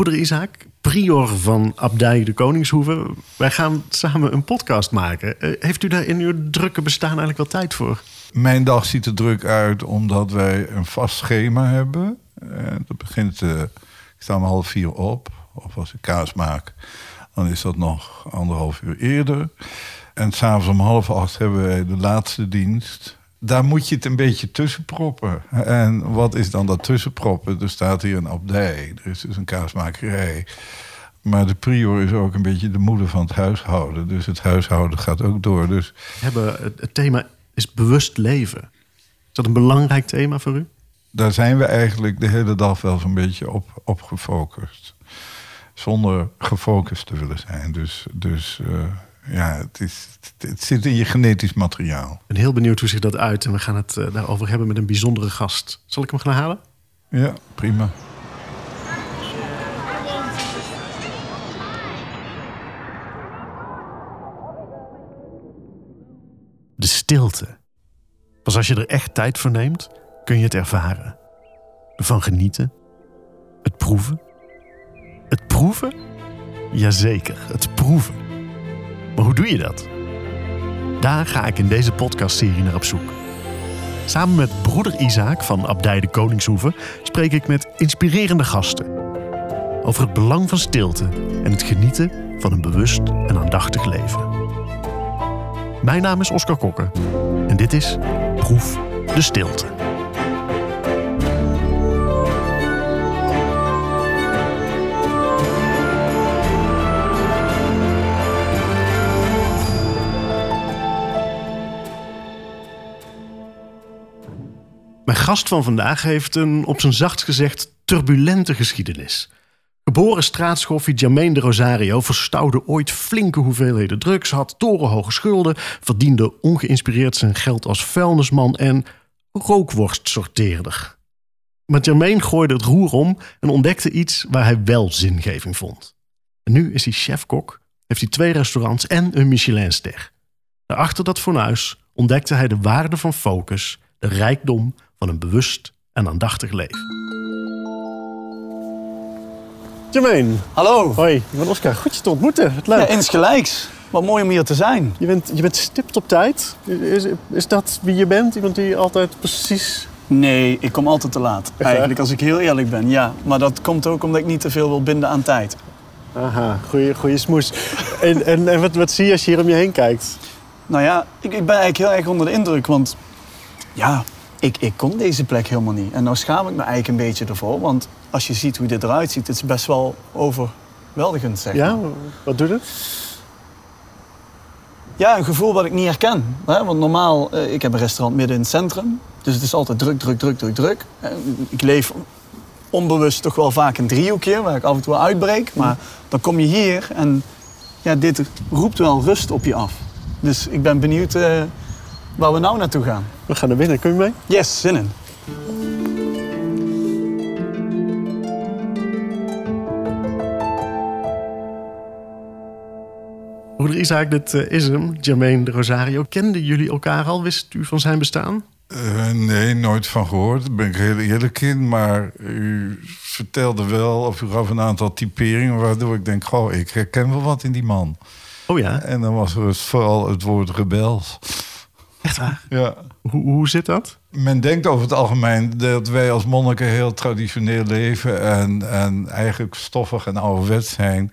Broeder Isaac, prior van Abdij de Koningshoeve. Wij gaan samen een podcast maken. Eh, heeft u daar in uw drukke bestaan eigenlijk wel tijd voor? Mijn dag ziet er druk uit omdat wij een vast schema hebben. En dat begint, uh, ik sta om half vier op. Of als ik kaas maak, dan is dat nog anderhalf uur eerder. En s'avonds om half acht hebben wij de laatste dienst. Daar moet je het een beetje tussen proppen. En wat is dan dat tussenproppen? Er staat hier een abdij, er is dus een kaasmakerij. Maar de prior is ook een beetje de moeder van het huishouden. Dus het huishouden gaat ook door. Dus... Hebben, het thema is bewust leven. Is dat een belangrijk thema voor u? Daar zijn we eigenlijk de hele dag wel zo'n beetje op, op gefocust. Zonder gefocust te willen zijn. Dus, dus uh, ja, het, is, het, zit in je genetisch materiaal. Ik ben heel benieuwd hoe zich dat uit. En we gaan het uh, daarover hebben met een bijzondere gast. Zal ik hem gaan halen? Ja, prima. De stilte. Pas als je er echt tijd voor neemt, kun je het ervaren. Ervan genieten. Het proeven. Het proeven? Jazeker, het proeven. Maar hoe doe je dat? Daar ga ik in deze podcastserie naar op zoek. Samen met broeder Isaac van Abdij de Koningshoeve spreek ik met inspirerende gasten over het belang van stilte en het genieten van een bewust en aandachtig leven. Mijn naam is Oscar Kokker en dit is Proef de Stilte. Gast van vandaag heeft een, op zijn zachtst gezegd, turbulente geschiedenis. Geboren straatschoffie Jermaine de Rosario verstouwde ooit flinke hoeveelheden drugs, had torenhoge schulden, verdiende ongeïnspireerd zijn geld als vuilnisman en rookworstsorteerder. Maar Jermaine gooide het roer om en ontdekte iets waar hij wel zingeving vond. Nu is hij chef-kok, heeft hij twee restaurants en een Michelinster. Daarachter dat fornuis ontdekte hij de waarde van focus, de rijkdom van een bewust en aandachtig leven. Jermaine. Hallo. Hoi, ik ben Oscar. Goed je te ontmoeten. Het leuk. Ja, insgelijks. Wat mooi om hier te zijn. Je bent, je bent stipt op tijd. Is, is dat wie je bent? Iemand die altijd precies... Nee, ik kom altijd te laat. Eigenlijk, als ik heel eerlijk ben. Ja, maar dat komt ook omdat ik niet te veel wil binden aan tijd. Aha, goeie, goeie smoes. en en, en wat, wat zie je als je hier om je heen kijkt? Nou ja, ik, ik ben eigenlijk heel erg onder de indruk. Want ja, ik, ik kon deze plek helemaal niet. En nou schaam ik me eigenlijk een beetje ervoor. Want als je ziet hoe dit eruit ziet, het is best wel overweldigend, zeg Ja, wat doet het? Ja, een gevoel wat ik niet herken. Hè? Want normaal, uh, ik heb een restaurant midden in het centrum. Dus het is altijd druk, druk, druk, druk, druk. Ik leef onbewust toch wel vaak een driehoekje, waar ik af en toe uitbreek. Maar dan kom je hier en ja, dit roept wel rust op je af. Dus ik ben benieuwd uh, waar we nou naartoe gaan. We gaan naar binnen. Kun je mee? Yes, zin in. Broeder Isaac, dit uh, is hem, Jermaine de Rosario. Kenden jullie elkaar al? Wist u van zijn bestaan? Uh, nee, nooit van gehoord. Daar ben ik heel eerlijk in. Maar u vertelde wel, of u gaf een aantal typeringen... waardoor ik denk, goh, ik herken wel wat in die man. Oh ja? En dan was er vooral het woord rebels. Echt waar? Ja. Hoe, hoe zit dat? Men denkt over het algemeen dat wij als monniken heel traditioneel leven en, en eigenlijk stoffig en ouderwets zijn.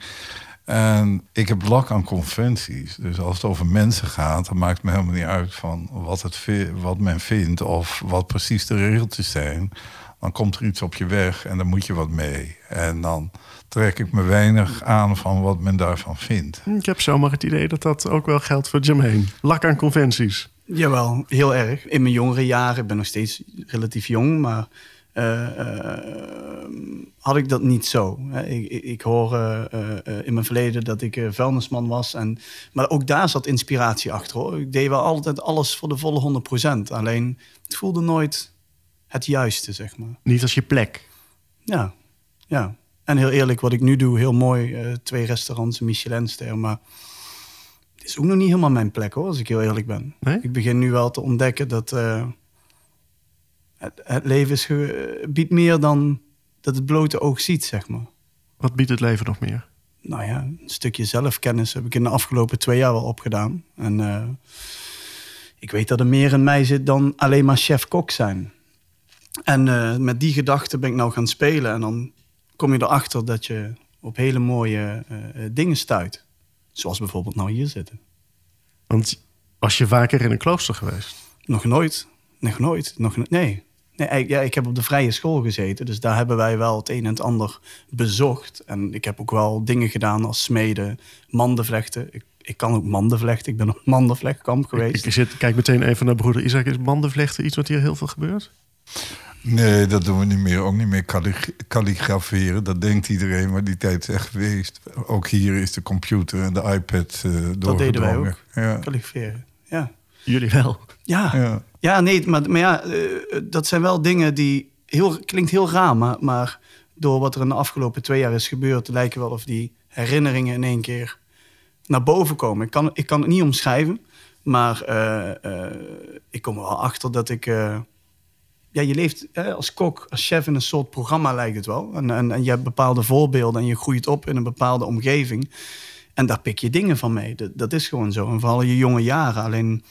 En ik heb lak aan conventies. Dus als het over mensen gaat, dan maakt het me helemaal niet uit van wat, het, wat men vindt of wat precies de regeltjes zijn. Dan komt er iets op je weg en dan moet je wat mee. En dan trek ik me weinig aan van wat men daarvan vindt. Ik heb zomaar het idee dat dat ook wel geldt voor Jermaine. Lak aan conventies. Jawel, heel erg. In mijn jongere jaren, ik ben nog steeds relatief jong, maar uh, uh, had ik dat niet zo. Ik, ik, ik hoor uh, in mijn verleden dat ik vuilnisman was. En, maar ook daar zat inspiratie achter. Hoor. Ik deed wel altijd alles voor de volle 100%. Alleen het voelde nooit het juiste, zeg maar. Niet als je plek. Ja, ja. En heel eerlijk, wat ik nu doe, heel mooi. twee restaurants, een Michelinster, maar is ook nog niet helemaal mijn plek hoor, als ik heel eerlijk ben. Ik begin nu wel te ontdekken dat uh, het, het, leven is biedt meer dan dat het blote oog ziet, zeg maar. Wat biedt het leven nog meer? Nou ja, een stukje zelfkennis heb ik in de afgelopen twee jaar wel opgedaan. En uh, ik weet dat er meer in mij zit dan alleen maar chef-kok zijn. En uh, met die gedachte ben ik nou gaan spelen. En dan kom je erachter dat je op hele mooie uh, dingen stuit. Zoals bijvoorbeeld nou hier zitten. Want was je vaker in een klooster geweest? Nog nooit. Nog nooit. Nog, nee. Nee, ja, ik heb op de vrije school gezeten. Dus daar hebben wij wel het een en het ander bezocht. En ik heb ook wel dingen gedaan als smeden, mandenvlechten. Ik, ik kan ook mandenvlechten. Ik ben op mandenvlechtkamp geweest. Ik, zit, kijk meteen even naar broeder Isaac. Is mandenvlechten iets wat hier heel veel gebeurt? Nee, dat doen we niet meer. Ook niet meer kalligraferen. Dat denkt iedereen, maar die tijd is echt geweest. Ook hier is de computer en de iPad uh, Dat deden wij ook, ja. kalligraferen. Ja. Jullie wel? Ja. ja. Ja, nee, maar, maar ja, uh, dat zijn wel dingen die... Heel, klinkt heel raar, maar, maar door wat er in de afgelopen twee jaar is gebeurd... lijken wel of die herinneringen in één keer naar boven komen. Ik kan, ik kan het niet omschrijven, maar uh, ik kom er wel achter dat ik ja, je leeft als kok, als chef in een soort programma lijkt het wel. En, en, en je hebt bepaalde voorbeelden en je groeit op in een bepaalde omgeving. En daar pik je dingen van mee. Dat, dat is gewoon zo. En vooral je jonge jaren. Alleen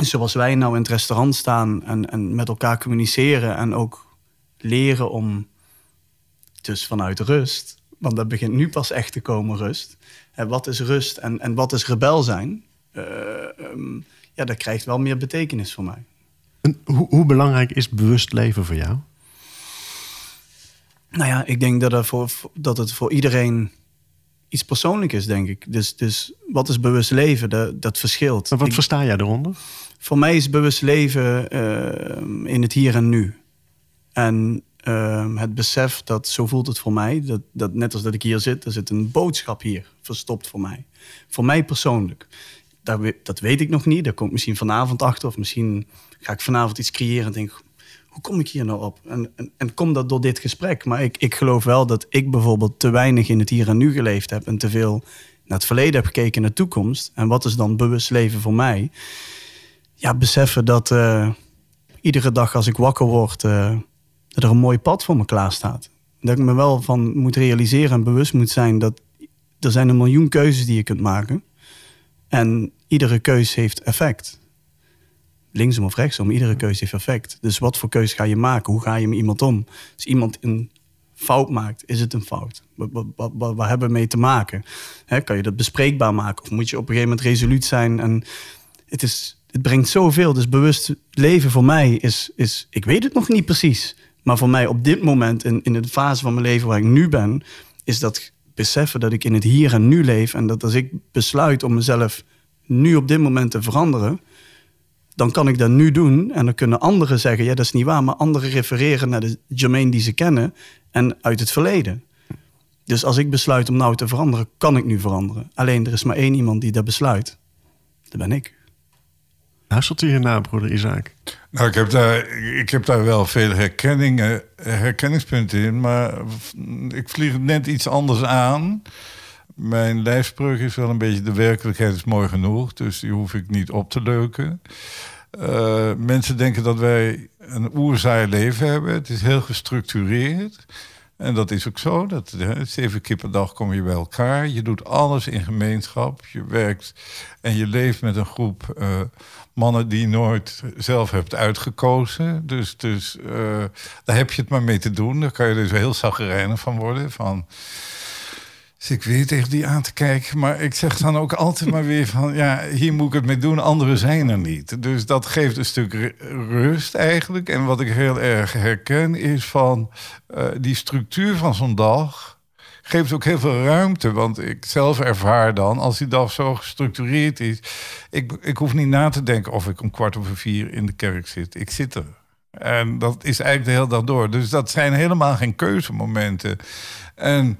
zoals wij nou in het restaurant staan en, en met elkaar communiceren en ook leren om dus vanuit rust, want dat begint nu pas echt te komen rust. En wat is rust en, en wat is rebel zijn? Uh, um, ja, dat krijgt wel meer betekenis voor mij. Hoe, hoe, belangrijk is bewust leven voor jou? Nou ja, ik denk dat, voor, dat het voor iedereen iets persoonlijks is, denk ik. Dus, dus wat is bewust leven? Dat, dat verschilt. Maar wat versta jij eronder? Voor mij is bewust leven uh, in het hier en nu. En uh, het besef dat, zo voelt het voor mij, dat, dat net als dat ik hier zit, er zit een boodschap hier verstopt voor mij. Voor mij persoonlijk. Dat, dat weet ik nog niet. Daar komt misschien vanavond achter. Of misschien ga ik vanavond iets creëren en denk, hoe kom ik hier nou op? En, en, en kom dat door dit gesprek. Maar ik, ik geloof wel dat ik bijvoorbeeld te weinig in het hier en nu geleefd heb. En te veel naar het verleden heb gekeken, naar de toekomst. En wat is dan bewust leven voor mij? Ja, beseffen dat uh, iedere dag als ik wakker word, uh, dat er een mooi pad voor me klaar staat. Dat ik me wel van moet realiseren en bewust moet zijn dat er zijn een miljoen keuzes die je kunt maken. En iedere keuze heeft effect. Linksom of rechtsom, iedere keuze heeft effect. Dus wat voor keuze ga je maken? Hoe ga je met iemand om? Als iemand een fout maakt, is het een fout? Wat, wat, wat, hebben we mee te maken? kan je dat bespreekbaar maken? Of moet je op een gegeven moment resoluut zijn? En het, is, het brengt zoveel. Dus bewust leven voor mij is, is... Ik weet het nog niet precies. Maar voor mij op dit moment, in, in de fase van mijn leven waar ik nu ben... is dat beseffen dat ik in het hier en nu leef. En dat als ik besluit om mezelf nu op dit moment te veranderen, dan kan ik dat nu doen. En dan kunnen anderen zeggen, ja, dat is niet waar. Maar anderen refereren naar de Jermaine die ze kennen en uit het verleden. Dus als ik besluit om nou te veranderen, kan ik nu veranderen. Alleen er is maar één iemand die dat besluit. Dat ben ik. Luistert u hierna, broeder Isaac? Nou, ik heb daar, ik heb daar wel veel herkenningen, herkenningspunten in. Maar ik vlieg net iets anders aan. Mijn lijfspreuk is wel een beetje... de werkelijkheid is mooi genoeg, dus die hoef ik niet op te leuken. Uh, mensen denken dat wij een oerzaai leven hebben. Het is heel gestructureerd. En dat is ook zo. Dat, zeven keer per dag kom je bij elkaar. Je doet alles in gemeenschap. Je werkt en je leeft met een groep uh, mannen die je nooit zelf hebt uitgekozen. Dus, dus uh, daar heb je het maar mee te doen. Daar kan je dus heel zagrijnig van worden. Van, dus ik weet tegen die aan te kijken. Maar ik zeg dan ook altijd maar weer van... ja, hier moet ik het mee doen, anderen zijn er niet. Dus dat geeft een stuk rust eigenlijk. En wat ik heel erg herken is van... Uh, die structuur van zo'n dag geeft ook heel veel ruimte. Want ik zelf ervaar dan, als die dag zo gestructureerd is... ik, ik hoef niet na te denken of ik om kwart over vier in de kerk zit. Ik zit er. En dat is eigenlijk de hele dag door. Dus dat zijn helemaal geen keuzemomenten. En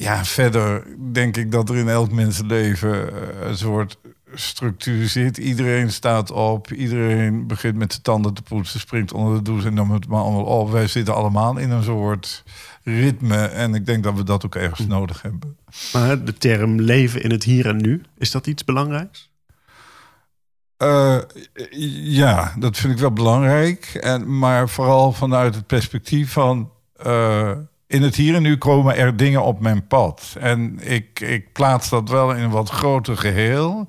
ja, verder denk ik dat er in elk mensenleven eh, een soort structuur zit. Iedereen staat op, iedereen begint met zijn tanden te poetsen, springt onder de douche en noemt het maar allemaal op. Wij zitten allemaal in een soort ritme en ik denk dat we dat ook ergens hm. nodig hebben. Maar de term leven in het hier en nu, is dat iets belangrijks? Uh, ja, dat vind ik wel belangrijk. En, maar vooral vanuit het perspectief van... Uh, in het hier en nu komen er dingen op mijn pad. En ik, ik plaats dat wel in een wat groter geheel.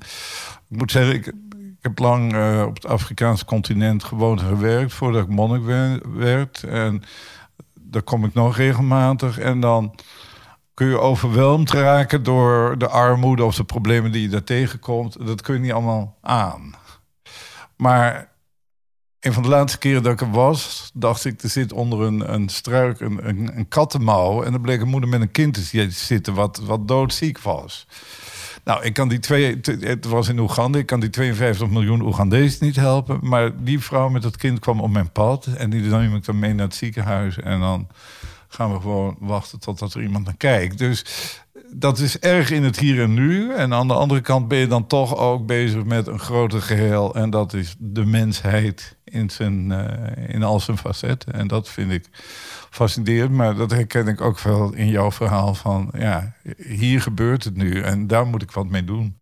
Ik moet zeggen, ik, ik heb lang uh, op het Afrikaanse continent gewoond en gewerkt voordat ik monnik werd. En daar kom ik nog regelmatig. En dan kun je overweldigd raken door de armoede of de problemen die je daar tegenkomt. Dat kun je niet allemaal aan. Maar een van de laatste keren dat ik er was, dacht ik, er zit onder een, een struik een, een, een kattenmouw. En er bleek een moeder met een kind te zitten wat, wat doodziek was. Nou, ik kan die twee, het was in Oeganda, ik kan die 52 miljoen Oegandezen niet helpen. Maar die vrouw met dat kind kwam op mijn pad en die nam ik dan mee naar het ziekenhuis. En dan gaan we gewoon wachten totdat er iemand naar kijkt. Dus dat is erg in het hier en nu. En aan de andere kant ben je dan toch ook bezig met een groter geheel. En dat is de mensheid in, zijn, uh, in al zijn facetten. En dat vind ik fascinerend. Maar dat herken ik ook wel in jouw verhaal van... ja, hier gebeurt het nu en daar moet ik wat mee doen.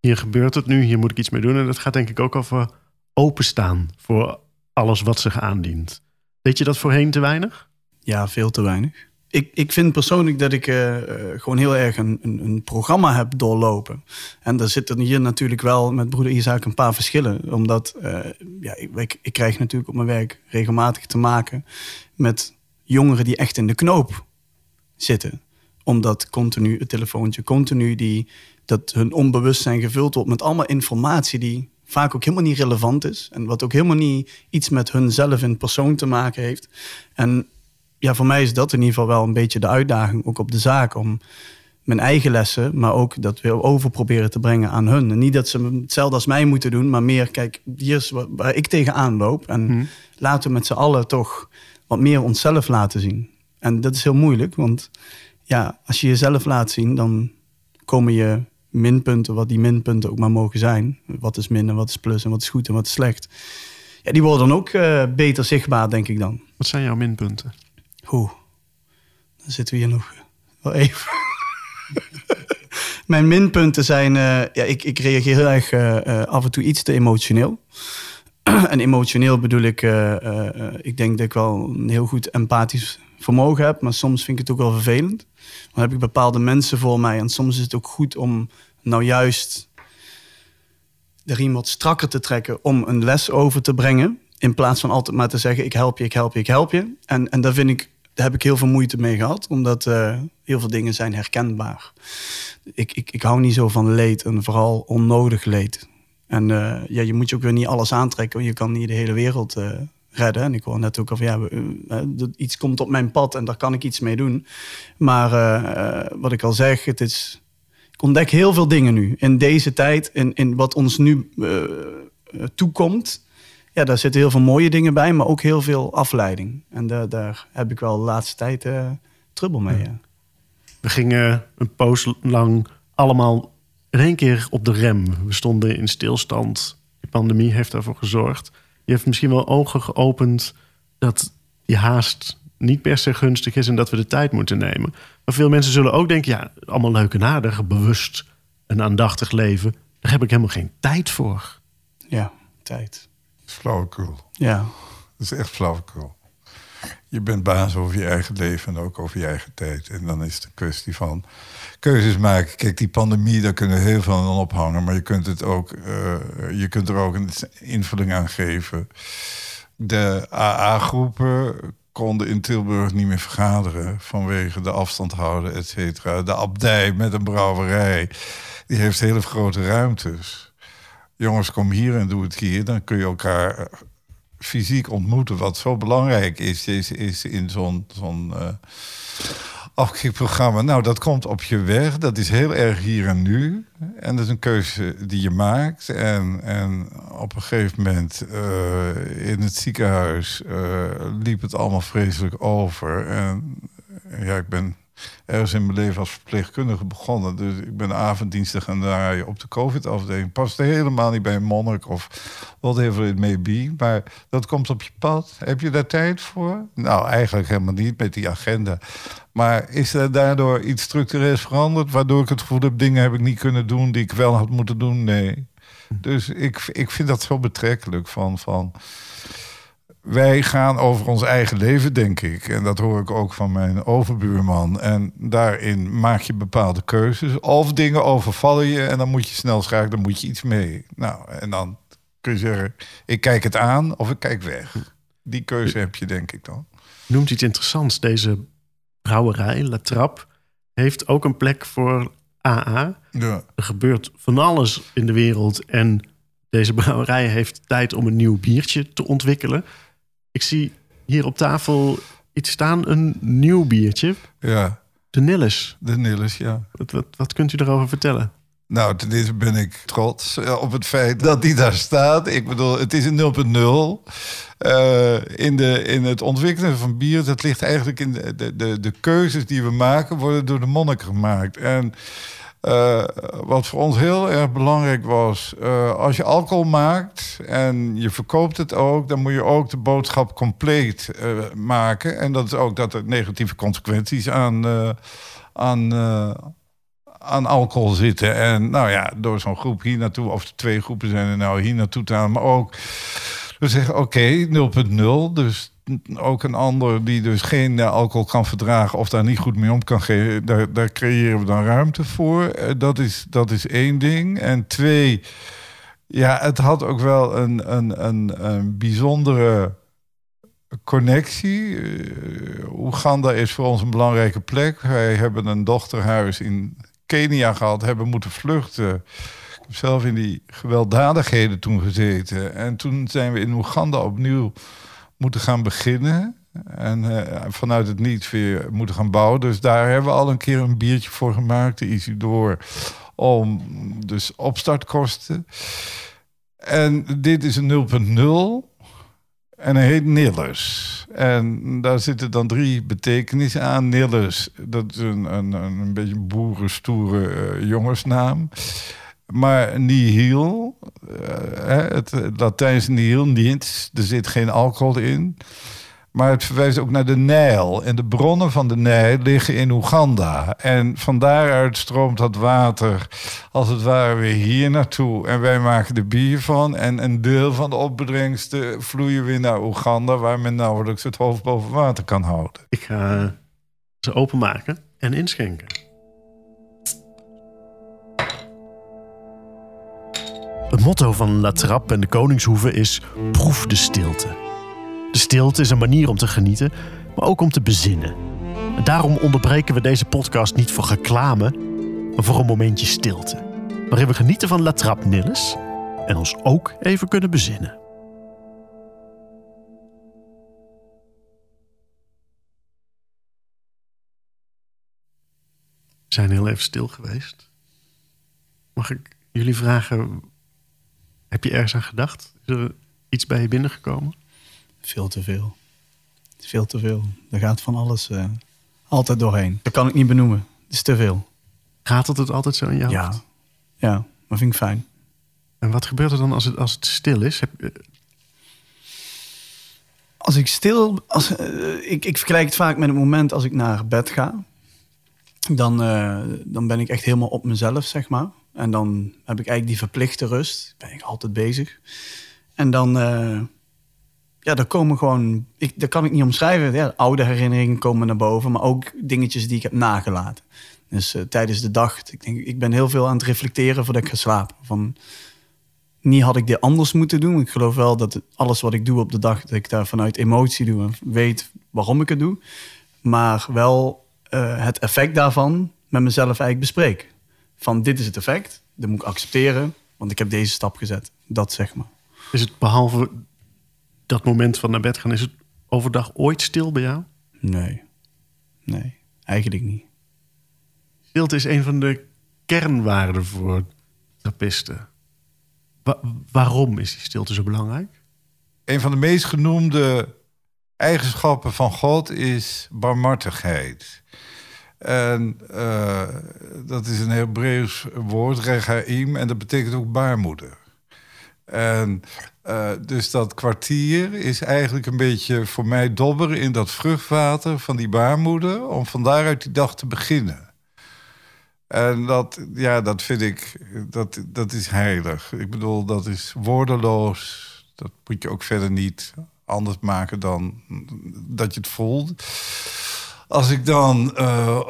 Hier gebeurt het nu, hier moet ik iets mee doen. En dat gaat denk ik ook over openstaan voor alles wat zich aandient. Weet je dat voorheen te weinig? Ja, veel te weinig ik, ik vind persoonlijk dat ik uh, gewoon heel erg een, een, een, programma heb doorlopen. En daar zitten hier natuurlijk wel met broeder Isaac een paar verschillen. Omdat uh, ja, ik, ik, krijg natuurlijk op mijn werk regelmatig te maken met jongeren die echt in de knoop zitten. Omdat continu het telefoontje, continu die, dat hun onbewustzijn gevuld wordt met allemaal informatie die vaak ook helemaal niet relevant is. En wat ook helemaal niet iets met hunzelf in persoon te maken heeft. En ja, voor mij is dat in ieder geval wel een beetje de uitdaging, ook op de zaak, om mijn eigen lessen, maar ook dat weer over proberen te brengen aan hun. En niet dat ze hetzelfde als mij moeten doen, maar meer, kijk, hier is waar, ik tegenaan loop. En hmm. laten we met z'n allen toch wat meer onszelf laten zien. En dat is heel moeilijk, want ja, als je jezelf laat zien, dan komen je minpunten, wat die minpunten ook maar mogen zijn. Wat is min en wat is plus en wat is goed en wat is slecht. Ja, die worden dan ook uh, beter zichtbaar, denk ik dan. Wat zijn jouw minpunten? Oeh, dan zitten we hier nog wel even. Mijn minpunten zijn, uh, ja, ik, ik reageer heel erg uh, af en toe iets te emotioneel. en emotioneel bedoel ik, ik denk dat ik wel een heel goed empathisch vermogen heb, maar soms vind ik het ook wel vervelend. Dan heb ik bepaalde mensen voor mij en soms is het ook goed om nou juist de riem wat strakker te trekken om een les over te brengen. In plaats van altijd maar te zeggen: ik help je, ik help je, ik help je. En, en daar vind ik daar heb ik heel veel moeite mee gehad, omdat uh, heel veel dingen zijn herkenbaar. Ik, ik, ik hou niet zo van leed en vooral onnodig leed. En uh, ja, je moet je ook weer niet alles aantrekken, want je kan niet de hele wereld uh, redden. En ik hoor net ook al van ja, iets komt op mijn pad en daar kan ik iets mee doen. Maar wat ik al zeg, het is, ik ontdek heel veel dingen nu in deze tijd, in, in wat ons nu toekomt ja, daar zitten heel veel mooie dingen bij, maar ook heel veel afleiding. En daar, daar heb ik wel de laatste tijd uh, trubbel mee. Ja. We gingen een poos lang allemaal in één keer op de rem. We stonden in stilstand. De pandemie heeft daarvoor gezorgd. Je heeft misschien wel ogen geopend dat die haast niet per se gunstig is en dat we de tijd moeten nemen. Maar veel mensen zullen ook denken: ja, allemaal leuke nadig, bewust en aandachtig leven. Daar heb ik helemaal geen tijd voor. Ja, tijd flauwekul. Ja. Dat is echt flauwekul. Je bent baas over je eigen leven en ook over je eigen tijd. En dan is het een kwestie van keuzes maken. Kijk, die pandemie, daar kunnen heel veel aan ophangen. Maar je kunt, het ook, uh, je kunt er ook een invulling aan geven. De AA-groepen konden in Tilburg niet meer vergaderen... vanwege de afstand houden, et cetera. De abdij met een brouwerij, die heeft hele grote ruimtes jongens, kom hier en doe het hier. Dan kun je elkaar eh, fysiek ontmoeten. Wat zo belangrijk is, is, is in zo'n zo'n uh, afkikprogramma. Nou, dat komt op je weg. Dat is heel erg hier en nu. En dat is een keuze die je maakt. En, en op een gegeven moment uh, in het ziekenhuis liep het allemaal vreselijk over. En ja, ik ben ergens in mijn leven als verpleegkundige begonnen. Dus ik ben avonddiensten gaan draaien op de COVID-afdeling. Paste helemaal niet bij een monnik of whatever it may be. Maar dat komt op je pad. Heb je daar tijd voor? Nou, eigenlijk helemaal niet met die agenda. Maar is er daardoor iets structureels veranderd... waardoor ik het gevoel heb... dingen heb ik niet kunnen doen die ik wel had moeten doen? Nee. Dus ik, ik vind dat zo betrekkelijk van... van wij gaan over ons eigen leven, denk ik. En dat hoor ik ook van mijn overbuurman. En daarin maak je bepaalde keuzes. Of dingen overvallen je en dan moet je snel schakelen, dan moet je iets mee. Nou, en dan kun je zeggen, ik kijk het aan of ik kijk weg. Die keuze heb je, denk ik dan. Noemt iets interessants. Deze brouwerij, La Trappe, heeft ook een plek voor AA. Ja. Er gebeurt van alles in de wereld en deze brouwerij heeft tijd om een nieuw biertje te ontwikkelen. Ik zie hier op tafel iets staan, een nieuw biertje. ja, De Nilles. de Nilles, ja. Wat, wat, wat kunt u daarover vertellen? Nou, ten eerste ben ik trots eh, op het feit dat die daar staat. Ik bedoel, het is een 0.0. Eh, in, de, in het ontwikkelen van bier, dat ligt eigenlijk in de, de, de, de keuzes die we maken, worden door de monniken gemaakt. En eh, wat voor ons heel erg belangrijk was, eh, als je alcohol maakt en je verkoopt het ook, dan moet je ook de boodschap compleet eh, maken. En dat is ook dat er negatieve consequenties aan, aan, aan alcohol zitten. En nou ja, door zo'n groep hier naartoe, of twee groepen zijn er nou hier naartoe te halen, maar ook we zeggen oké, 0.0. Dus ook een ander die dus geen eh, alcohol kan verdragen of daar niet goed mee om kan geven, daar, daar creëren we dan ruimte voor. Eh, dat, is, dat is één ding. En twee, ja, het had ook wel een, een, een, een bijzondere connectie. Eh, Oeganda is voor ons een belangrijke plek. Wij hebben een dochterhuis in Kenia gehad, hebben moeten vluchten. Ik heb zelf in die gewelddadigheden toen gezeten. En toen zijn we in Oeganda opnieuw moeten gaan beginnen. En eh, vanuit het niets weer moeten gaan bouwen. Dus daar hebben we al een keer een biertje voor gemaakt, de Isidore. Om dus opstartkosten. En dit is een 0.0. En hij heet Nillers. En daar zitten dan drie betekenissen aan. Nillers, dat is een, een, een, een beetje boerenstoere eh, jongensnaam. Maar nihil, eh, het Latijnse nihil, niet, er zit geen alcohol in. Maar het verwijst ook naar de Nijl. En de bronnen van de Nijl liggen in Oeganda. En van daaruit stroomt dat water als het ware weer hier naartoe. En wij maken er bier van. En een deel van de opbrengsten vloeien weer naar Oeganda... waar men nauwelijks het hoofd boven water kan houden. Ik ga ze openmaken en inschenken. Het motto van La Trappe en de Koningshoeve is proef de stilte. De stilte is een manier om te genieten, maar ook om te bezinnen. En daarom onderbreken we deze podcast niet voor reclame, maar voor een momentje stilte. Waarin we genieten van La Trappe Nilles en ons ook even kunnen bezinnen. We zijn heel even stil geweest. Mag ik jullie vragen, heb je ergens aan gedacht? Is er iets bij je binnengekomen? Veel te veel. Veel te veel. Er gaat van alles eh, altijd doorheen. Dat kan ik niet benoemen. Het is te veel. Gaat het het altijd zo in je Ja. hoofd? Ja, dat vind ik fijn. En wat gebeurt er dan als het, als het stil is? Heb, eh, Als ik stil... Als, eh, ik, ik vergelijk het vaak met het moment als ik naar bed ga. Dan, dan ben ik echt helemaal op mezelf, zeg maar. En dan heb ik eigenlijk die verplichte rust. Ben ik altijd bezig. En dan... eh, ja, er komen gewoon... Ik, dat kan ik niet omschrijven. Ja, oude herinneringen komen naar boven. Maar ook dingetjes die ik heb nagelaten. Dus eh, tijdens de dag... Ik, denk, ik ben heel veel aan het reflecteren voordat ik ga slapen. Van, niet had ik dit anders moeten doen. Ik geloof wel dat alles wat ik doe op de dag, dat ik daar vanuit emotie doe en weet waarom ik het doe. Maar wel eh, het effect daarvan met mezelf eigenlijk bespreek. Van dit is het effect, dat moet ik accepteren, want ik heb deze stap gezet. Dat zeg maar. is het behalve dat moment van naar bed gaan, is het overdag ooit stil bij jou? Nee, nee, eigenlijk niet. Stilte is een van de kernwaarden voor trappisten. Wa- waarom is die stilte zo belangrijk? Een van de meest genoemde eigenschappen van God is barmhartigheid. En eh, dat is een Hebreeuws woord, regaim, en dat betekent ook baarmoeder. En eh, dus dat kwartier is eigenlijk een beetje voor mij dobberen in dat vruchtwater van die baarmoeder, om van daaruit die dag te beginnen. En dat, ja, dat vind ik, dat, dat is heilig. Ik bedoel, dat is woordeloos. Dat moet je ook verder niet anders maken dan dat je het voelt. Als ik dan eh,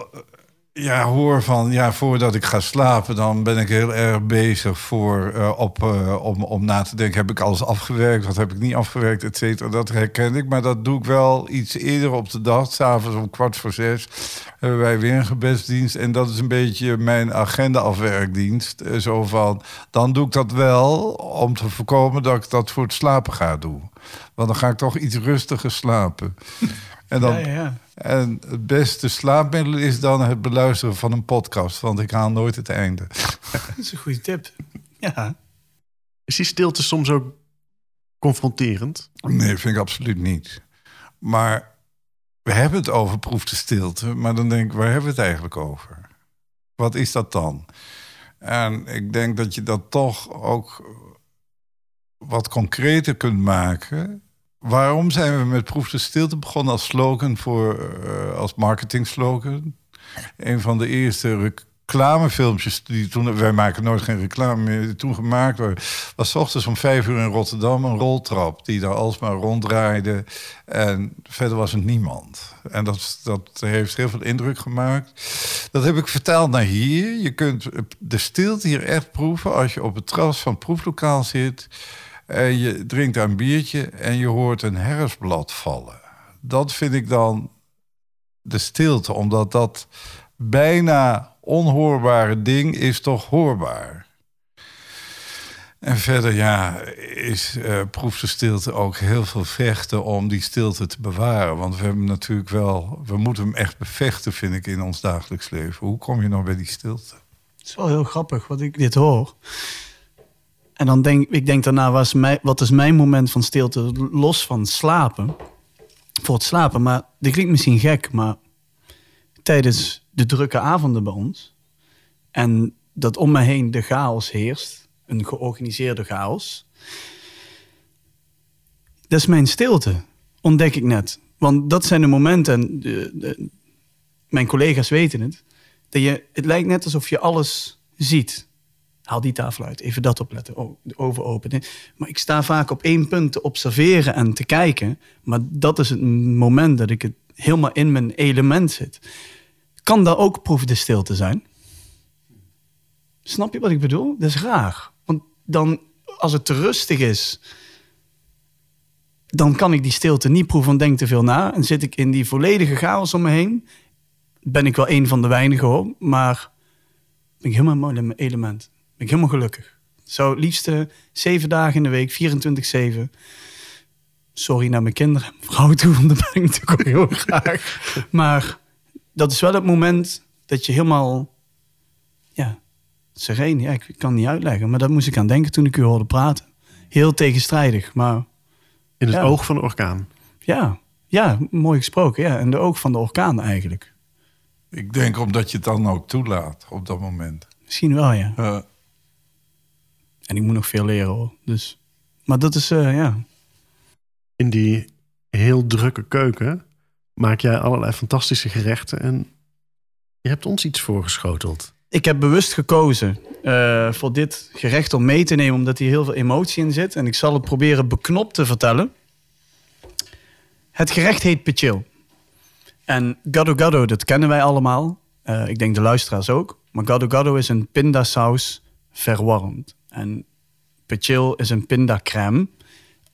ja, hoor van, ja, voordat ik ga slapen, dan ben ik heel erg bezig voor, uh, op, uh, om, om na te denken, heb ik alles afgewerkt, wat heb ik niet afgewerkt, et cetera. Dat herken ik, maar dat doe ik wel iets eerder op de dag. S'avonds om kwart voor zes hebben wij weer een gebedsdienst. En dat is een beetje mijn agenda-afwerkdienst. Zo van, dan doe ik dat wel om te voorkomen dat ik dat voor het slapen ga doen. Want dan ga ik toch iets rustiger slapen. En, dan, ja, ja. En het beste slaapmiddel is dan het beluisteren van een podcast. Want ik haal nooit het einde. Dat is een goede tip. Ja. Is die stilte soms ook confronterend? Nee, vind ik absoluut niet. Maar we hebben het over proefde stilte. Maar dan denk ik, waar hebben we het eigenlijk over? Wat is dat dan? En ik denk dat je dat toch ook wat concreter kunt maken Waarom zijn we met Proef de Stilte begonnen als slogan voor, uh, als marketing slogan? Een van de eerste reclamefilmpjes die toen, wij maken nooit geen reclame meer, toen gemaakt werden, was ochtends om vijf uur in Rotterdam een roltrap die daar alsmaar ronddraaide. En verder was het niemand. En dat, dat heeft heel veel indruk gemaakt. Dat heb ik vertaald naar hier. Je kunt de stilte hier echt proeven als je op het terras van proeflokaal zit. En je drinkt een biertje en je hoort een herfstblad vallen. Dat vind ik dan de stilte, omdat dat bijna onhoorbare ding is toch hoorbaar. En verder, ja, is uh, proef de stilte ook heel veel vechten om die stilte te bewaren. Want we hebben natuurlijk wel, we moeten hem echt bevechten, vind ik, in ons dagelijks leven. Hoe kom je nou bij die stilte? Het is wel heel grappig wat ik dit hoor. En dan denk ik denk daarna, was mijn, wat is mijn moment van stilte los van slapen? Voor het slapen. Maar dit klinkt misschien gek, maar tijdens de drukke avonden bij ons. En dat om me heen de chaos heerst. Een georganiseerde chaos. Dat is mijn stilte, ontdek ik net. Want dat zijn de momenten, de, de, mijn collega's weten het, dat je, het lijkt net alsof je alles ziet haal die tafel uit, even dat opletten, oh, de oven openen. Maar ik sta vaak op één punt te observeren en te kijken. Maar dat is het moment dat ik het helemaal in mijn element zit. Kan dat ook proef de stilte zijn? Snap je wat ik bedoel? Dat is raar. Want dan, als het te rustig is, dan kan ik die stilte niet proeven en denk te veel na. En zit ik in die volledige chaos om me heen, ben ik wel een van de weinigen hoor, maar ben ik helemaal mooi in mijn element ik helemaal gelukkig. Zo het liefst zeven dagen in de week, 24-7. Sorry naar mijn kinderen en vrouw toe, want dat ben ik natuurlijk ook heel graag. Maar dat is wel het moment dat je helemaal, ja, sereen. Ja, ik kan het niet uitleggen, maar dat moest ik aan denken toen ik u hoorde praten. Heel tegenstrijdig, maar... In het oog van de orkaan. Ja, ja, mooi gesproken. Ja, in de oog van de orkaan eigenlijk. Ik denk omdat je het dan ook toelaat op dat moment. Misschien wel, ja. Uh, en ik moet nog veel leren hoor. Dus, maar dat is, uh, ja. In die heel drukke keuken maak jij allerlei fantastische gerechten. En je hebt ons iets voorgeschoteld. Ik heb bewust gekozen uh, voor dit gerecht om mee te nemen, omdat hier heel veel emotie in zit. En ik zal het proberen beknopt te vertellen. Het gerecht heet pechil. En gado gado, dat kennen wij allemaal. Uh, ik denk de luisteraars ook. Maar gado gado is een pindasaus verwarmd. En pechil is een pindacrème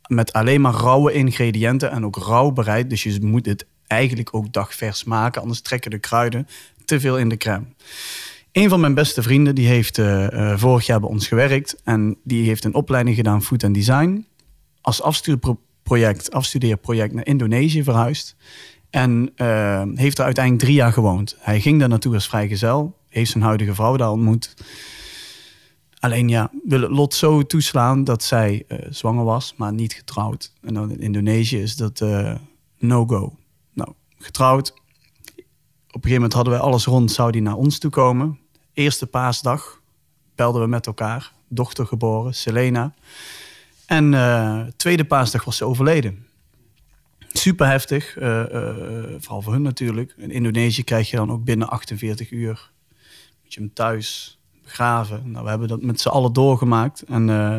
met alleen maar rauwe ingrediënten en ook rauw bereid. Dus je moet het eigenlijk ook dagvers maken, anders trekken de kruiden te veel in de crème. Een van mijn beste vrienden die heeft uh, vorig jaar bij ons gewerkt en die heeft een opleiding gedaan Food and Design. Als afstudeerproject, afstudeerproject naar Indonesië verhuisd. En uh, heeft er uiteindelijk drie jaar gewoond. Hij ging daar naartoe als vrijgezel, heeft zijn huidige vrouw daar ontmoet. Alleen ja, wil het lot zo toeslaan dat zij uh, zwanger was, maar niet getrouwd. En dan in Indonesië is dat uh, no-go. Nou, getrouwd. Op een gegeven moment hadden wij alles rond, zou die naar ons toe komen. Eerste paasdag belden we met elkaar. Dochter geboren, Selena. En uh, tweede paasdag was ze overleden. Super heftig, vooral voor hun natuurlijk. In Indonesië krijg je dan ook binnen 48 uur. Moet je hem thuis begraven. Nou, we hebben dat met z'n allen doorgemaakt. En uh,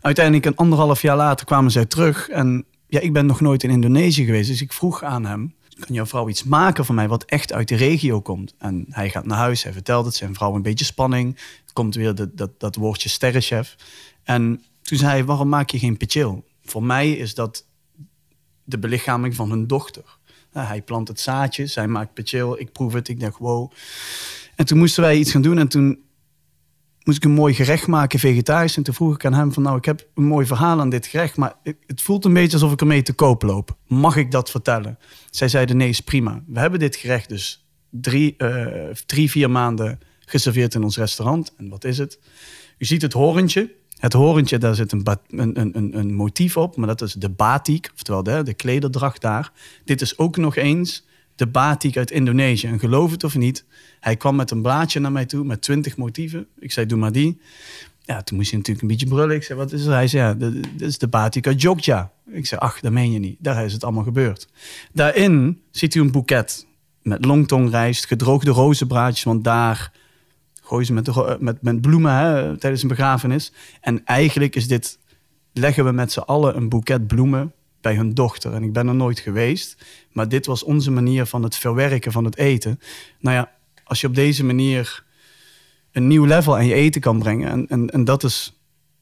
uiteindelijk een anderhalf jaar later kwamen zij terug. En ja, ik ben nog nooit in Indonesië geweest. Dus ik vroeg aan hem, kan jouw vrouw iets maken van mij wat echt uit de regio komt? En hij gaat naar huis, hij vertelt het, zijn vrouw een beetje spanning. komt weer dat, dat, dat woordje sterrenchef. En toen zei hij, waarom maak je geen pechil? Voor mij is dat de belichaming van hun dochter. hij plant het zaadje, zij maakt pechil, ik proef het, ik dacht wow. En toen moesten wij iets gaan doen en toen moest ik een mooi gerecht maken, vegetarisch. En toen vroeg ik aan hem van, nou, ik heb een mooi verhaal aan dit gerecht, maar het voelt een beetje alsof ik ermee te koop loop. Mag ik dat vertellen? Zij zeiden, nee, is prima. We hebben dit gerecht dus drie, uh, drie vier maanden geserveerd in ons restaurant. En wat is het? U ziet het horentje. Het horentje, daar zit een, een, een, een motief op, maar dat is de batik, oftewel de, de klederdracht daar. Dit is ook nog eens de batik uit Indonesië. En geloof het of niet, hij kwam met een blaadje naar mij toe met twintig motieven. Ik zei, doe maar die. Ja, toen moest hij natuurlijk een beetje brullen. Ik zei, wat is er? Hij zei, ja, dit is de batik uit Jogja. Ik zei, ach, dat meen je niet. Daar is het allemaal gebeurd. Daarin ziet u een boeket met longtongrijst, gedroogde rozenbraadjes, want daar gooien ze met, met, met bloemen hè, tijdens een begrafenis. En eigenlijk is dit, leggen we met z'n allen een boeket bloemen bij hun dochter. En ik ben er nooit geweest, maar dit was onze manier van het verwerken van het eten. Nou ja, als je op deze manier een nieuw level aan je eten kan brengen. En, en, en dat is.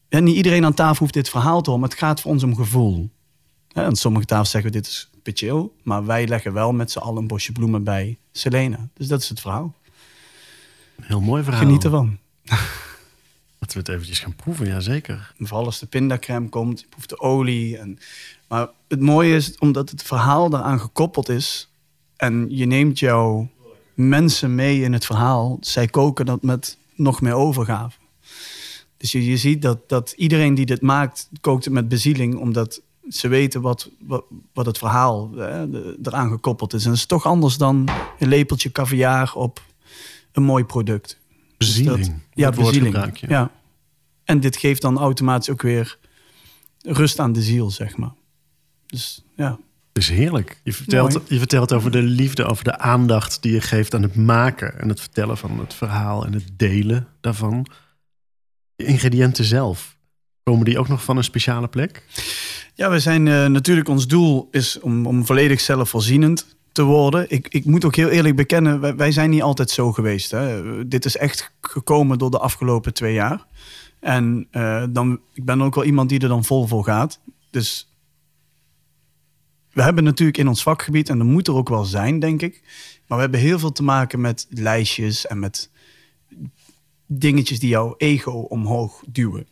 En niet iedereen aan tafel hoeft dit verhaal te horen, maar het gaat voor ons om gevoel. En sommige tafels zeggen dit is chill, maar wij leggen wel met z'n allen een bosje bloemen bij Selena. Dus dat is het verhaal. Heel mooi verhaal. Geniet ervan. Dat we het eventjes gaan proeven, ja zeker. Vooral als de pindacrème komt, je proeft de olie. En, maar het mooie is, omdat het verhaal daaraan gekoppeld is... en je neemt jouw mensen mee in het verhaal. Zij koken dat met nog meer overgave. Dus je, je ziet dat, dat iedereen die dit maakt, kookt het met bezieling... omdat ze weten wat, wat, wat het verhaal hè, eraan gekoppeld is. En dat is toch anders dan een lepeltje caviar op een mooi product. Bezieling. Dus dat, ja, bezieling. Ja. En dit geeft dan automatisch ook weer rust aan de ziel, zeg maar. Dus ja. Het is heerlijk. Je vertelt, je vertelt over de liefde, over de aandacht die je geeft aan het maken en het vertellen van het verhaal en het delen daarvan. De ingrediënten zelf, komen die ook nog van een speciale plek? Ja, we zijn uh, natuurlijk, ons doel is om, om volledig zelfvoorzienend te worden. Ik, ik moet ook heel eerlijk bekennen, wij, zijn niet altijd zo geweest. Hè. Dit is echt gekomen door de afgelopen twee jaar. En uh, dan, ik ben ook wel iemand die er dan vol voor gaat. Dus we hebben natuurlijk in ons vakgebied, en dat moet er ook wel zijn, denk ik. Maar we hebben heel veel te maken met lijstjes en met dingetjes die jouw ego omhoog duwen.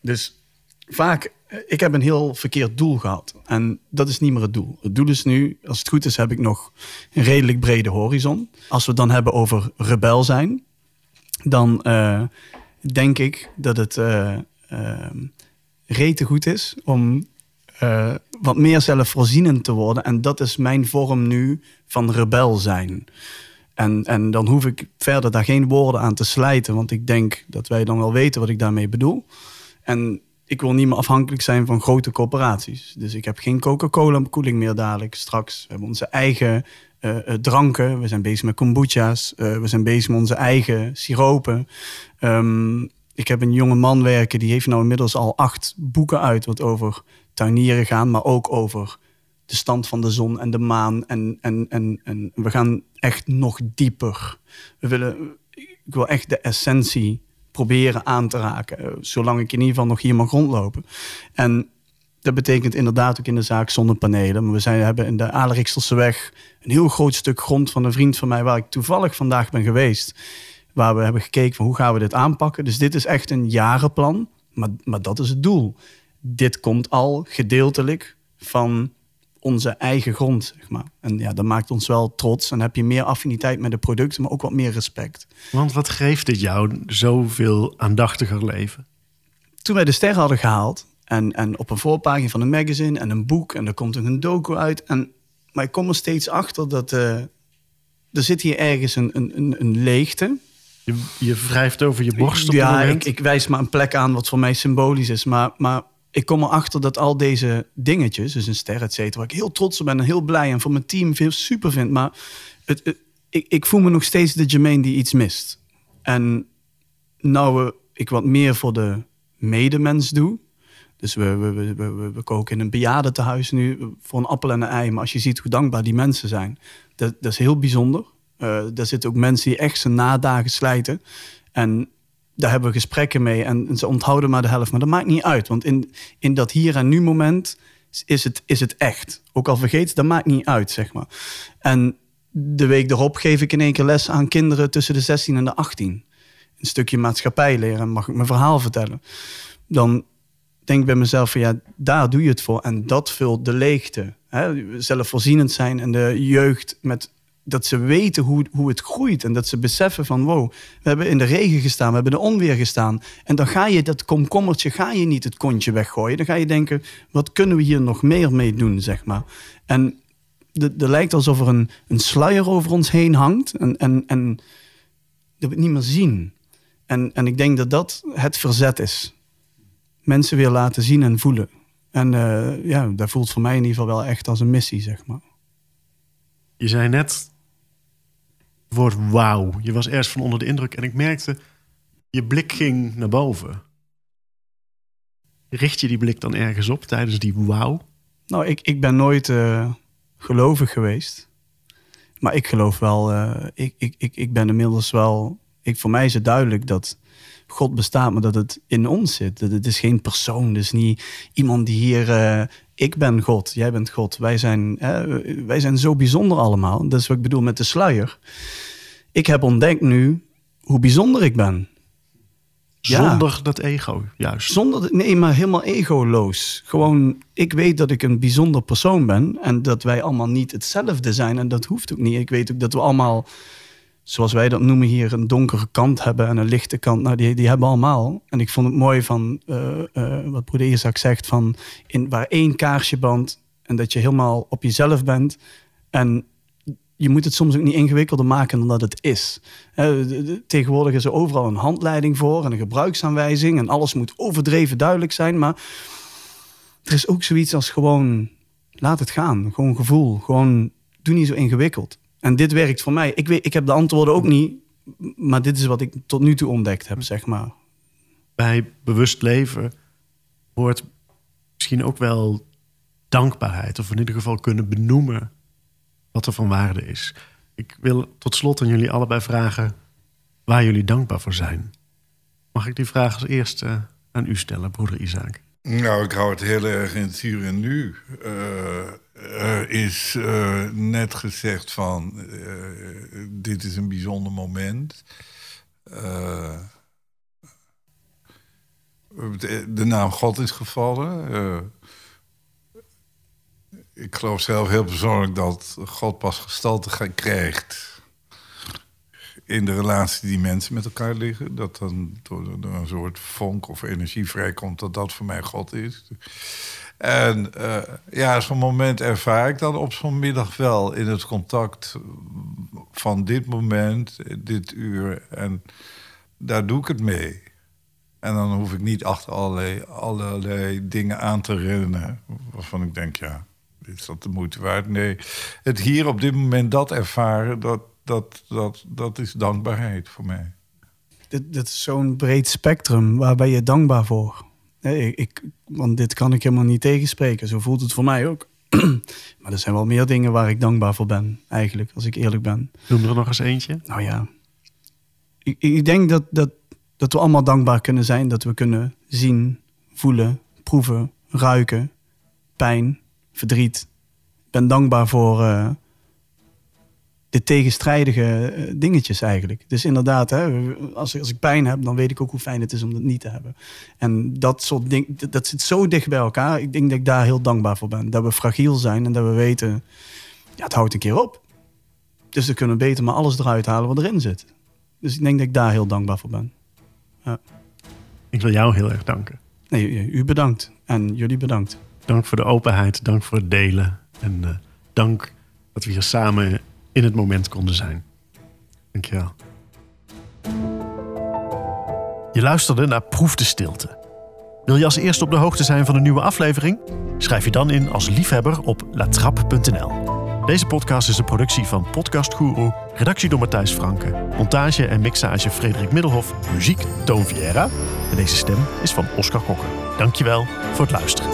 Dus vaak, ik heb een heel verkeerd doel gehad. En dat is niet meer het doel. Het doel is nu, als het goed is, heb ik nog een redelijk brede horizon. Als we het dan hebben over rebel zijn, dan uh, denk ik dat het uh, rete goed is om wat meer zelfvoorzienend te worden. En dat is mijn vorm nu van rebel zijn. En, en dan hoef ik verder daar geen woorden aan te slijten, want ik denk dat wij dan wel weten wat ik daarmee bedoel. En ik wil niet meer afhankelijk zijn van grote corporaties. Dus ik heb geen Coca-Cola-koeling meer dadelijk straks. We hebben onze eigen uh, dranken. We zijn bezig met kombucha's. Uh, we zijn bezig met onze eigen siropen. Um, ik heb een jonge man werken, die heeft nou inmiddels al acht boeken uit... wat over tuinieren gaan, maar ook over de stand van de zon en de maan. En, en, en, en we gaan echt nog dieper. We willen, ik wil echt de essentie proberen aan te raken. Eh, zolang ik in ieder geval nog hier mag rondlopen. En dat betekent inderdaad ook in de zaak zonnepanelen. Maar we zijn, hebben in de Alerikselseweg een heel groot stuk grond van een vriend van mij... waar ik toevallig vandaag ben geweest. Waar we hebben gekeken van hoe gaan we dit aanpakken. Dus dit is echt een jarenplan. Maar, maar dat is het doel dit komt al gedeeltelijk van onze eigen grond, zeg maar. En ja, dat maakt ons wel trots. En heb je meer affiniteit met de producten, maar ook wat meer respect. Want wat geeft dit jou zoveel aandachtiger leven? Toen wij de ster hadden gehaald en, en op een voorpagina van een magazine en een boek en er komt een docu uit. En, maar ik kom er steeds achter dat uh, er zit hier ergens een, een, een leegte. Je, je wrijft over je borst op Ja, ik, ik wijs maar een plek aan wat voor mij symbolisch is. Maar, maar ik kom erachter dat al deze dingetjes, dus een ster, et cetera, waar ik heel trots op ben en heel blij en voor mijn team veel super vind. Maar het, ik, ik voel me nog steeds de Jermaine die iets mist. En nou ik wat meer voor de medemens doe, Dus we, we, we, we, we koken in een bejaardentehuis nu voor een appel en een ei. Maar als je ziet hoe dankbaar die mensen zijn, dat, dat is heel bijzonder. Uh, daar zitten ook mensen die echt zijn nadagen slijten. En daar hebben we gesprekken mee. En ze onthouden maar de helft. Maar dat maakt niet uit. Want in, in dat hier en nu moment is het, is het echt. Ook al vergeet, dat maakt niet uit, zeg maar. En de week erop geef ik in één keer les aan kinderen tussen de 16 en de 18. Een stukje maatschappij leren en mag ik mijn verhaal vertellen. Dan denk ik bij mezelf van ja, daar doe je het voor. En dat vult de leegte. Hè? Zelfvoorzienend zijn en de jeugd met dat ze weten hoe, hoe het groeit. En dat ze beseffen van wow, we hebben in de regen gestaan, we hebben de onweer gestaan. En dan ga je dat komkommertje, ga je niet het kontje weggooien. Dan ga je denken, wat kunnen we hier nog meer mee doen, zeg maar. En er lijkt alsof er een, een sluier over ons heen hangt. En, en, en dat we het niet meer zien. En, en ik denk dat dat het verzet is. Mensen weer laten zien en voelen. En uh, ja, dat voelt voor mij in ieder geval wel echt als een missie, zeg maar. Je zei net woord wauw. Je was eerst van onder de indruk en ik merkte, je blik ging naar boven. Richt je die blik dan ergens op tijdens die wauw? Nou, ik, ik ben nooit uh, gelovig geweest. Maar ik geloof wel, uh, ik, ik, ik, ik ben inmiddels wel... Ik, voor mij is het duidelijk dat God bestaat, maar dat het in ons zit. Het is geen persoon, dus niet iemand die hier... Uh, ik ben God, jij bent God. Wij zijn, wij zijn zo bijzonder allemaal. Dat is wat ik bedoel met de sluier. Ik heb ontdekt nu hoe bijzonder ik ben. Zonder dat ego, juist. Zonder, nee, maar helemaal egoloos. Gewoon, ik weet dat ik een bijzonder persoon ben. En dat wij allemaal niet hetzelfde zijn. En dat hoeft ook niet. Ik weet ook dat we allemaal, zoals wij dat noemen hier, een donkere kant hebben en een lichte kant. Nou, die, die hebben allemaal. En ik vond het mooi van uh, uh, wat broeder Isaac zegt: van in, waar één kaarsje brandt. En dat je helemaal op jezelf bent. En je moet het soms ook niet ingewikkelder maken dan dat het is. tegenwoordig is er overal een handleiding voor en een gebruiksaanwijzing en alles moet overdreven duidelijk zijn. Maar er is ook zoiets als gewoon laat het gaan. Gewoon gevoel. Gewoon doe niet zo ingewikkeld. En dit werkt voor mij. Ik, weet, ik heb de antwoorden ook niet, maar dit is wat ik tot nu toe ontdekt heb, zeg maar. Bij bewust leven hoort misschien ook wel dankbaarheid, of in ieder geval kunnen benoemen wat er van waarde is. Ik wil tot slot aan jullie allebei vragen waar jullie dankbaar voor zijn. Mag ik die vraag als eerste aan u stellen, broeder Isaac? Nou, ik hou het heel erg in het hier en nu. Uh, er is uh, net gezegd van, uh, dit is een bijzonder moment. de naam God is gevallen ik geloof zelf heel persoonlijk dat God pas gestalte krijgt in de relatie die mensen met elkaar liggen. Dat dan door, een soort vonk of energie vrijkomt dat dat voor mij God is. En uh, ja, zo'n moment ervaar ik dan op zo'n middag wel in het contact van dit moment, dit uur. En daar doe ik het mee. En dan hoef ik niet achter allerlei, allerlei dingen aan te rennen waarvan ik denk, ja, is dat de moeite waard? Nee, het hier op dit moment dat ervaren, dat, dat, dat, dat is dankbaarheid voor mij. Dit is zo'n breed spectrum. Waar ben je dankbaar voor? Nee, ik, want dit kan ik helemaal niet tegenspreken. Zo voelt het voor mij ook. maar er zijn wel meer dingen waar ik dankbaar voor ben, eigenlijk, als ik eerlijk ben. Noem er nog eens eentje. Nou ja, ik, ik denk dat, dat, dat we allemaal dankbaar kunnen zijn. Dat we kunnen zien, voelen, proeven, ruiken, pijn, verdriet. Ik ben dankbaar voor uh, de tegenstrijdige uh, dingetjes eigenlijk. Dus inderdaad, hè, als, als ik pijn heb, dan weet ik ook hoe fijn het is om dat niet te hebben. En dat soort dingen, dat zit zo dicht bij elkaar. Ik denk dat ik daar heel dankbaar voor ben. Dat we fragiel zijn en dat we weten, ja, het houdt een keer op. Dus we kunnen beter maar alles eruit halen wat erin zit. Dus ik denk dat ik daar heel dankbaar voor ben. Ja. Ik wil jou heel erg danken. Nee, u bedankt. En jullie bedankt. Dank voor de openheid, dank voor het delen. En uh, dank dat we hier samen in het moment konden zijn. Dankjewel. Je luisterde naar Proef de Stilte. Wil je als eerste op de hoogte zijn van een nieuwe aflevering? Schrijf je dan in als liefhebber op latrap.nl. Deze podcast is een productie van Podcast Guru, redactie door Matthijs Franke, montage en mixage Frederik Middelhof, muziek Toon Viera en deze stem is van Oscar Kokker. Dankjewel voor het luisteren.